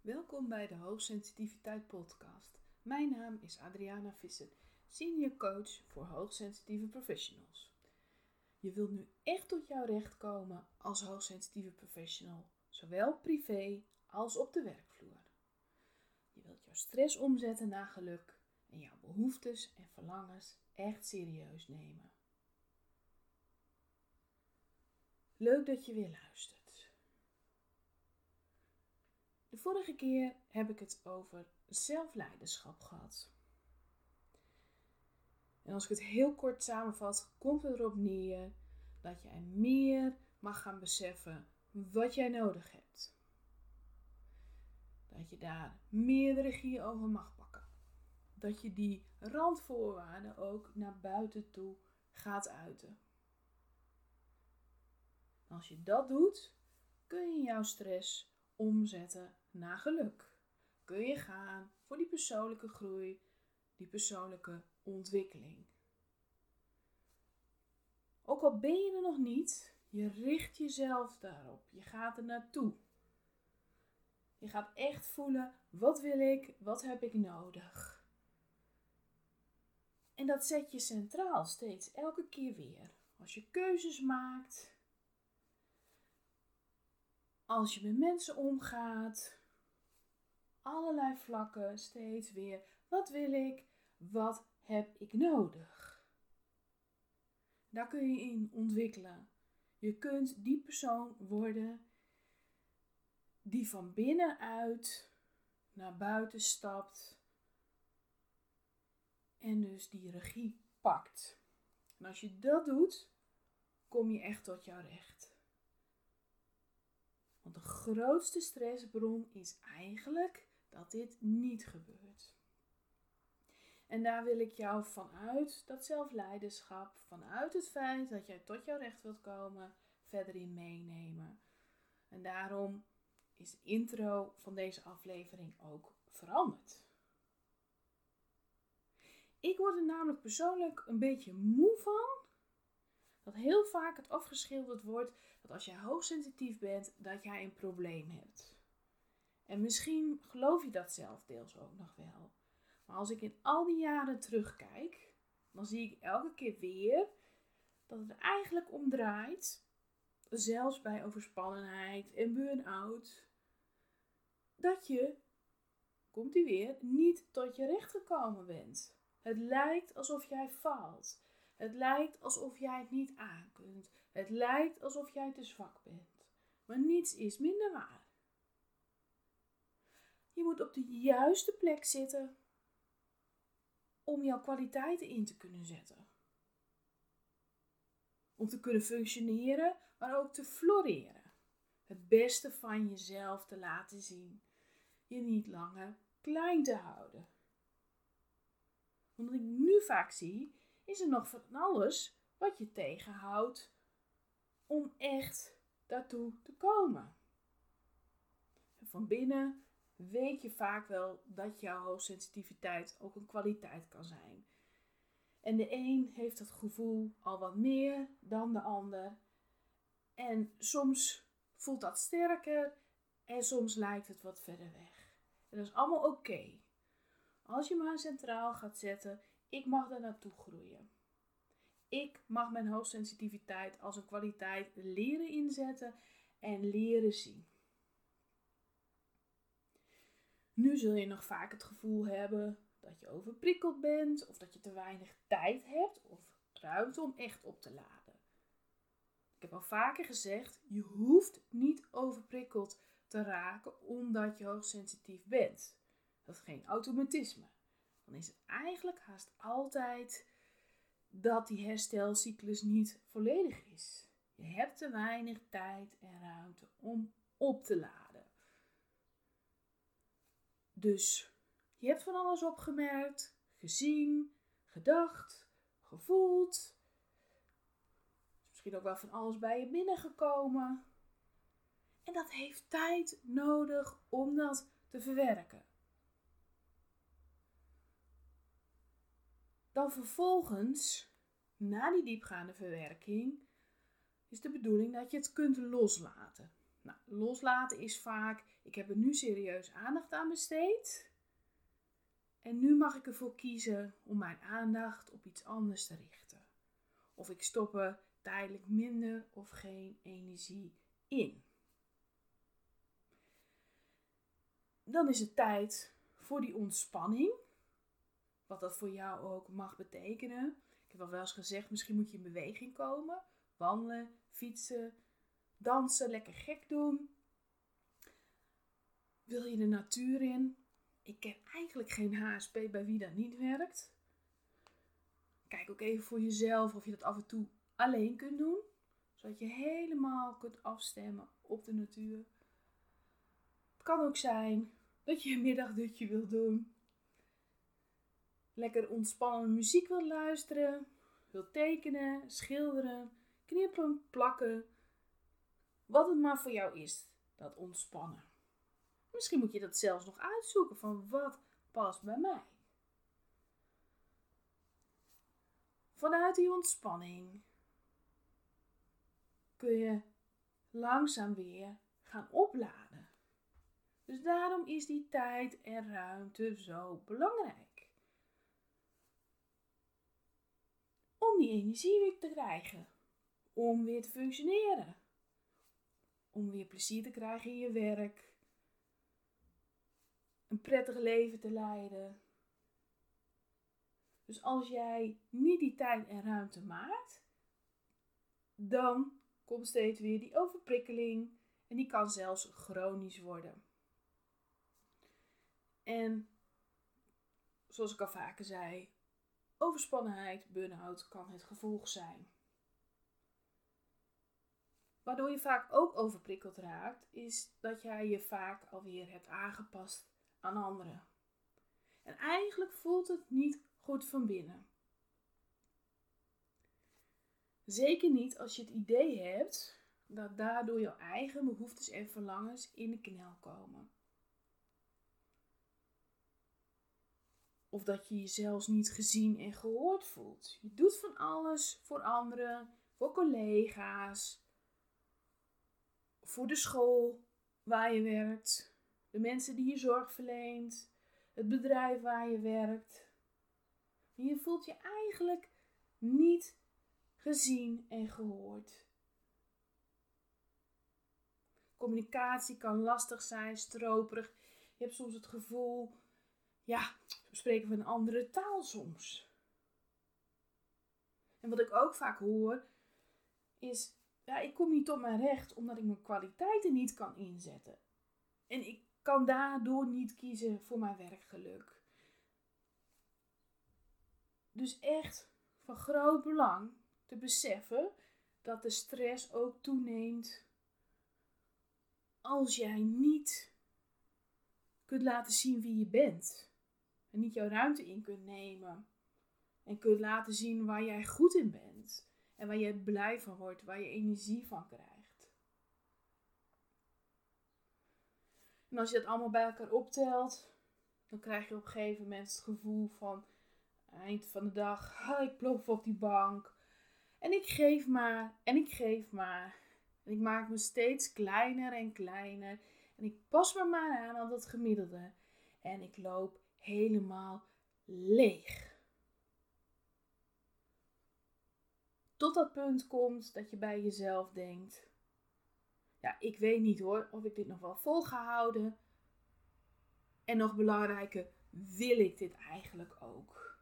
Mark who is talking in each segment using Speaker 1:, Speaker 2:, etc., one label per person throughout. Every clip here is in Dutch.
Speaker 1: Welkom bij de Hoogsensitiviteit Podcast. Mijn naam is Adriana Visser, senior coach voor hoogsensitieve professionals. Je wilt nu echt tot jouw recht komen als hoogsensitieve professional, zowel privé als op de werkvloer. Je wilt jouw stress omzetten naar geluk en jouw behoeftes en verlangens echt serieus nemen. Leuk dat je weer luistert. De vorige keer heb ik het over zelfleiderschap gehad. En als ik het heel kort samenvat, komt het erop neer dat jij meer mag gaan beseffen wat jij nodig hebt. Dat je daar meer regie over mag pakken. Dat je die randvoorwaarden ook naar buiten toe gaat uiten. Als je dat doet, kun je jouw stress omzetten naar geluk. Kun je gaan voor die persoonlijke groei, die persoonlijke ontwikkeling. Ook al ben je er nog niet, je richt jezelf daarop. Je gaat er naartoe. Je gaat echt voelen, wat wil ik, wat heb ik nodig? En dat zet je centraal steeds, elke keer weer. Als je keuzes maakt, als je met mensen omgaat, allerlei vlakken steeds weer. Wat wil ik? Wat heb ik nodig? Daar kun je in ontwikkelen. Je kunt die persoon worden die van binnenuit naar buiten stapt en dus die regie pakt. En als je dat doet, kom je echt tot jouw recht. Want de grootste stressbron is eigenlijk dat dit niet gebeurt. En daar wil ik jou vanuit dat zelfleiderschap, vanuit het feit dat jij tot jouw recht wilt komen, verder in meenemen. En daarom is de intro van deze aflevering ook veranderd. Ik word er namelijk persoonlijk een beetje moe van dat heel vaak het afgeschilderd wordt dat als jij hoogsensitief bent, dat jij een probleem hebt. En misschien geloof je dat zelf deels ook nog wel. Maar als ik in al die jaren terugkijk, dan zie ik elke keer weer dat het eigenlijk om draait, zelfs bij overspannenheid en burn-out, dat je, komt ie weer, niet tot je recht gekomen bent. Het lijkt alsof jij faalt. Het lijkt alsof jij het niet aankunt. Het lijkt alsof jij te zwak bent. Maar niets is minder waar. Je moet op de juiste plek zitten om jouw kwaliteiten in te kunnen zetten. Om te kunnen functioneren, maar ook te floreren. Het beste van jezelf te laten zien. Je niet langer klein te houden. Want wat ik nu vaak zie, is er nog van alles wat je tegenhoudt om echt daartoe te komen. van binnen weet je vaak wel dat jouw hoogsensitiviteit ook een kwaliteit kan zijn. En de een heeft dat gevoel al wat meer dan de ander. En soms voelt dat sterker en soms lijkt het wat verder weg. En dat is allemaal oké. Als je maar centraal gaat zetten, ik mag er naartoe groeien. Ik mag mijn hoogsensitiviteit als een kwaliteit leren inzetten en leren zien. Nu zul je nog vaak het gevoel hebben dat je overprikkeld bent of dat je te weinig tijd hebt of ruimte om echt op te laden. Ik heb al vaker gezegd, je hoeft niet overprikkeld te raken omdat je hoogsensitief bent. Dat is geen automatisme. Dan is het eigenlijk haast altijd dat die herstelcyclus niet volledig is. Je hebt te weinig tijd en ruimte om op te laden. Dus je hebt van alles opgemerkt, gezien, gedacht, gevoeld. Misschien ook wel van alles bij je binnengekomen. En dat heeft tijd nodig om dat te verwerken. Dan vervolgens, na die diepgaande verwerking, is de bedoeling dat je het kunt loslaten. Nou, loslaten is vaak ik heb er nu serieus aandacht aan besteed. En nu mag ik ervoor kiezen om mijn aandacht op iets anders te richten. Of ik stop er tijdelijk minder of geen energie in. Dan is het tijd voor die ontspanning. Wat dat voor jou ook mag betekenen. Ik heb al wel eens gezegd, misschien moet je in beweging komen. Wandelen, fietsen, dansen, lekker gek doen. Wil je de natuur in? Ik ken eigenlijk geen HSP bij wie dat niet werkt. Kijk ook even voor jezelf of je dat af en toe alleen kunt doen. Zodat je helemaal kunt afstemmen op de natuur. Het kan ook zijn dat je een middagdutje wilt doen. Lekker ontspannende muziek wilt luisteren. Wilt tekenen, schilderen, knippen, plakken. Wat het maar voor jou is, dat ontspannen. Misschien moet je dat zelfs nog uitzoeken van wat past bij mij. Vanuit die ontspanning kun je langzaam weer gaan opladen. Dus daarom is die tijd en ruimte zo belangrijk. Om die energie weer te krijgen. Om weer te functioneren. Om weer plezier te krijgen in je werk. Een prettig leven te leiden. Dus als jij niet die tijd en ruimte maakt, dan komt steeds weer die overprikkeling en die kan zelfs chronisch worden. En zoals ik al vaker zei, overspannenheid, burn-out kan het gevolg zijn. Waardoor je vaak ook overprikkeld raakt, is dat jij je vaak alweer hebt aangepast aan anderen. En eigenlijk voelt het niet goed van binnen. Zeker niet als je het idee hebt dat daardoor jouw eigen behoeftes en verlangens in de knel komen. Of dat je je zelfs niet gezien en gehoord voelt. Je doet van alles voor anderen, voor collega's, voor de school waar je werkt, de mensen die je zorg verleent, het bedrijf waar je werkt. je voelt je eigenlijk niet gezien en gehoord. Communicatie kan lastig zijn, stroperig. Je hebt soms het gevoel, ja, we spreken van een andere taal soms. En wat ik ook vaak hoor, is, ja, ik kom niet tot mijn recht omdat ik mijn kwaliteiten niet kan inzetten. En ik kan daardoor niet kiezen voor mijn werkgeluk. Dus echt van groot belang te beseffen dat de stress ook toeneemt als jij niet kunt laten zien wie je bent. En niet jouw ruimte in kunt nemen. En kunt laten zien waar jij goed in bent. En waar je blij van wordt, waar je energie van krijgt. En als je dat allemaal bij elkaar optelt, dan krijg je op een gegeven moment het gevoel van eind van de dag, ik plof op die bank. En ik geef maar en ik geef maar. En ik maak me steeds kleiner en kleiner. En ik pas me maar aan aan dat gemiddelde. En ik loop helemaal leeg. Tot dat punt komt dat je bij jezelf denkt: Ja, ik weet niet hoor of ik dit nog wel vol ga houden. En nog belangrijker, wil ik dit eigenlijk ook?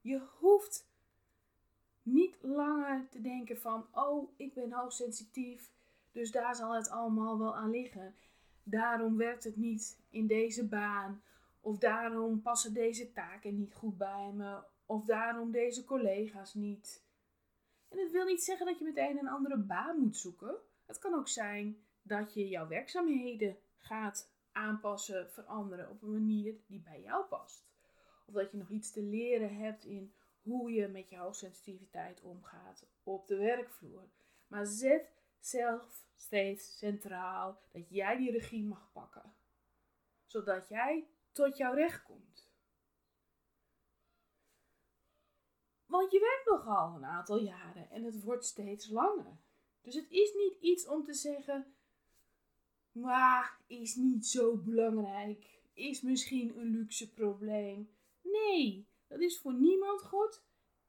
Speaker 1: Je hoeft niet langer te denken van, oh, ik ben hoogsensitief, dus daar zal het allemaal wel aan liggen. Daarom werkt het niet in deze baan, of daarom passen deze taken niet goed bij me, of daarom deze collega's niet. En het wil niet zeggen dat je meteen een andere baan moet zoeken. Het kan ook zijn dat je jouw werkzaamheden gaat aanpassen, veranderen op een manier die bij jou past. Of dat je nog iets te leren hebt in hoe je met je hoogsensitiviteit omgaat op de werkvloer. Maar zet zelf steeds centraal dat jij die regie mag pakken. Zodat jij tot jouw recht komt. Want je werkt nogal een aantal jaren en het wordt steeds langer. Dus het is niet iets om te zeggen: Maar is niet zo belangrijk. Is misschien een luxe probleem. Nee, dat is voor niemand goed.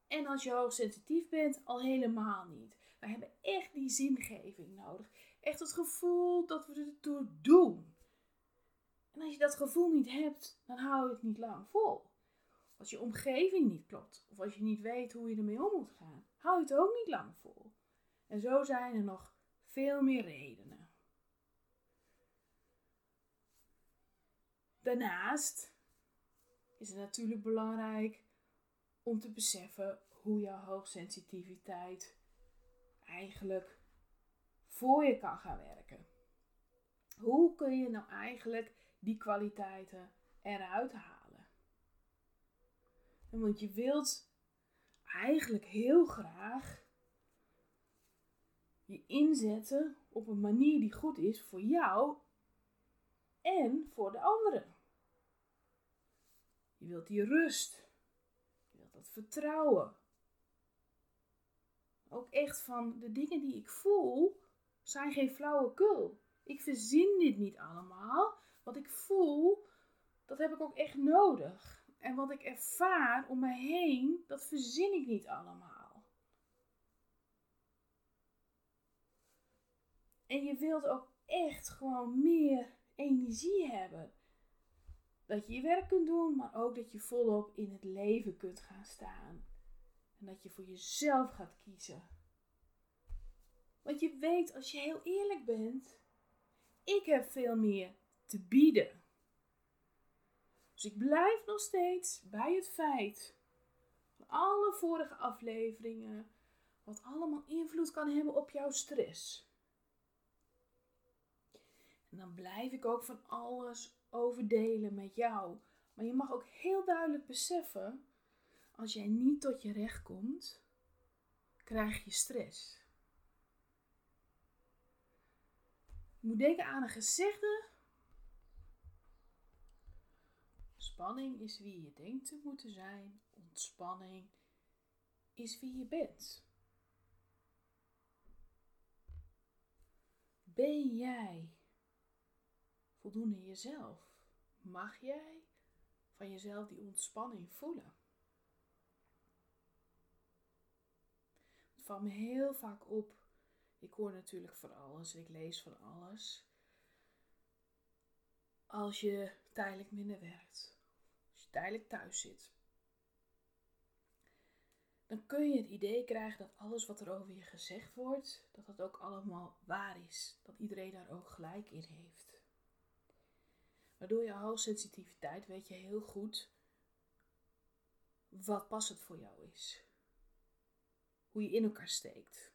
Speaker 1: En als je hoogsensitief bent, al helemaal niet. We hebben echt die zingeving nodig. Echt het gevoel dat we het door doen. En als je dat gevoel niet hebt, dan hou je het niet lang vol. Als je omgeving niet klopt, of als je niet weet hoe je ermee om moet gaan, hou je het ook niet lang vol. En zo zijn er nog veel meer redenen. Daarnaast is het natuurlijk belangrijk om te beseffen hoe jouw hoogsensitiviteit eigenlijk voor je kan gaan werken. Hoe kun je nou eigenlijk die kwaliteiten eruit halen? Want je wilt eigenlijk heel graag je inzetten op een manier die goed is voor jou en voor de anderen. Je wilt die rust. Je wilt dat vertrouwen. Ook echt van de dingen die ik voel zijn geen flauwekul. Ik verzin dit niet allemaal. Wat ik voel, dat heb ik ook echt nodig. En wat ik ervaar om me heen, dat verzin ik niet allemaal. En je wilt ook echt gewoon meer energie hebben. Dat je je werk kunt doen, maar ook dat je volop in het leven kunt gaan staan. En dat je voor jezelf gaat kiezen. Want je weet, als je heel eerlijk bent, ik heb veel meer te bieden. Dus ik blijf nog steeds bij het feit van alle vorige afleveringen, wat allemaal invloed kan hebben op jouw stress. En dan blijf ik ook van alles overdelen met jou. Maar je mag ook heel duidelijk beseffen, als jij niet tot je recht komt, krijg je stress. Je moet denken aan een gezegde. Spanning is wie je denkt te moeten zijn. Ontspanning is wie je bent. Ben jij voldoende jezelf? Mag jij van jezelf die ontspanning voelen? Het valt me heel vaak op. Ik hoor natuurlijk van alles, ik lees van alles. Als je tijdelijk minder werkt, als je tijdelijk thuis zit, dan kun je het idee krijgen dat alles wat er over je gezegd wordt, dat dat ook allemaal waar is. Dat iedereen daar ook gelijk in heeft. Maar door je hoogsensitiviteit weet je heel goed wat passend voor jou is. Hoe je in elkaar steekt.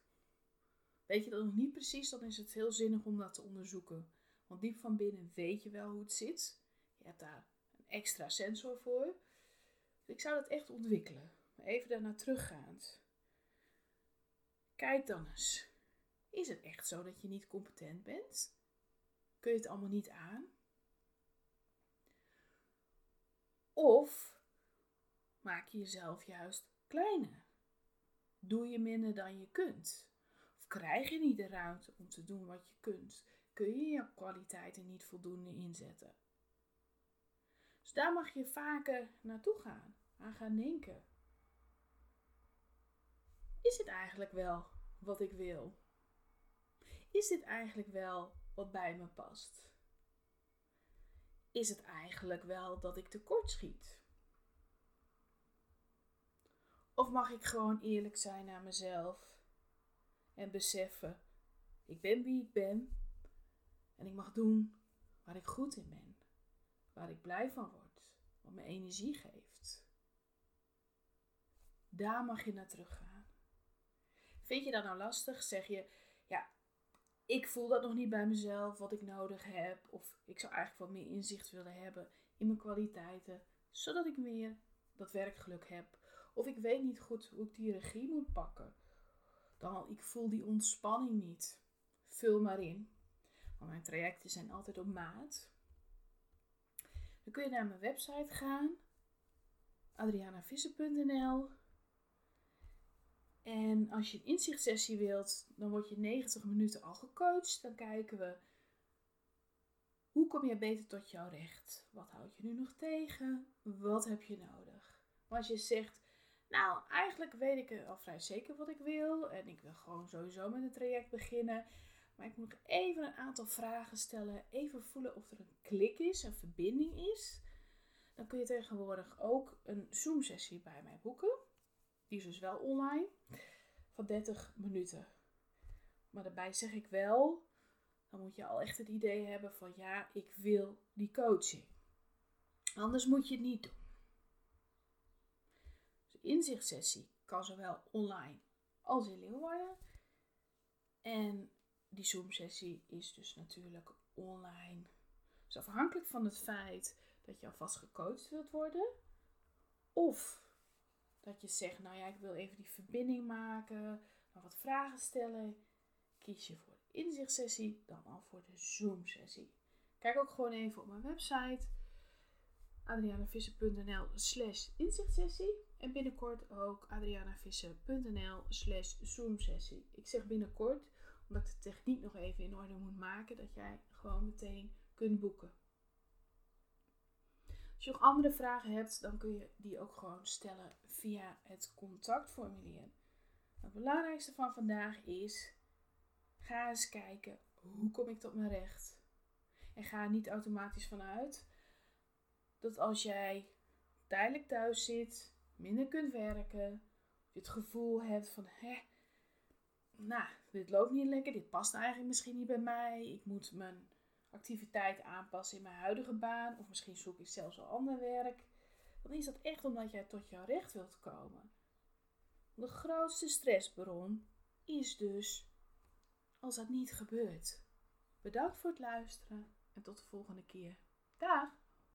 Speaker 1: Weet je dat nog niet precies, dan is het heel zinnig om dat te onderzoeken. Want diep van binnen weet je wel hoe het zit. Je hebt daar een extra sensor voor. Dus ik zou dat echt ontwikkelen. Even daarna teruggaand. Kijk dan eens. Is het echt zo dat je niet competent bent? Kun je het allemaal niet aan? Of maak je jezelf juist kleiner? Doe je minder dan je kunt? Of krijg je niet de ruimte om te doen wat je kunt? Kun je je kwaliteiten niet voldoende inzetten? Dus daar mag je vaker naartoe gaan, aan gaan denken. Is het eigenlijk wel wat ik wil? Is dit eigenlijk wel wat bij me past? is het eigenlijk wel dat ik tekort schiet? Of mag ik gewoon eerlijk zijn naar mezelf en beseffen, ik ben wie ik ben en ik mag doen waar ik goed in ben, waar ik blij van word, wat me energie geeft. Daar mag je naar teruggaan. Vind je dat nou lastig? Zeg je, ja, ik voel dat nog niet bij mezelf, wat ik nodig heb. Of ik zou eigenlijk wat meer inzicht willen hebben in mijn kwaliteiten, zodat ik meer dat werkgeluk heb. Of ik weet niet goed hoe ik die regie moet pakken. Dan, ik voel die ontspanning niet. Vul maar in. Want mijn trajecten zijn altijd op maat. Dan kun je naar mijn website gaan. adrianavisser.nl en als je een inzichtsessie wilt, dan word je 90 minuten al gecoacht. Dan kijken we Hoe kom je beter tot jouw recht? Wat houd je nu nog tegen? Wat heb je nodig? Als je zegt, nou, eigenlijk weet ik al vrij zeker wat ik wil en ik wil gewoon sowieso met een traject beginnen. Maar ik moet even een aantal vragen stellen, even voelen of er een klik is, een verbinding is. Dan kun je tegenwoordig ook een Zoom-sessie bij mij boeken. Die is dus wel online, van 30 minuten. Maar daarbij zeg ik wel, dan moet je al echt het idee hebben van ja, ik wil die coaching. Anders moet je het niet doen. Dus inzichtsessie kan zowel online als in Leeuwarden. En die Zoom-sessie is dus natuurlijk online. Dus afhankelijk van het feit dat je alvast gecoacht wilt worden. Of dat je zegt, nou ja, ik wil even die verbinding maken, dan wat vragen stellen. Kies je voor de inzichtsessie, dan al voor de Zoom-sessie. Kijk ook gewoon even op mijn website adrianavisser.nl slash inzichtsessie. En binnenkort ook adrianavisser.nl slash zoomsessie. Ik zeg binnenkort, omdat de techniek nog even in orde moet maken, dat jij gewoon meteen kunt boeken. Als je nog andere vragen hebt, dan kun je die ook gewoon stellen via het contactformulier. Het belangrijkste van vandaag is: ga eens kijken hoe kom ik tot mijn recht. En ga er niet automatisch vanuit dat als jij tijdelijk thuis zit, minder kunt werken, je het gevoel hebt van hè, nou, dit loopt niet lekker, dit past eigenlijk misschien niet bij mij, ik moet mijn activiteit aanpassen in mijn huidige baan, of misschien zoek ik zelfs al ander werk, dan is dat echt omdat jij tot jouw recht wilt komen. De grootste stressbron is dus als dat niet gebeurt. Bedankt voor het luisteren en tot de volgende keer. Dag!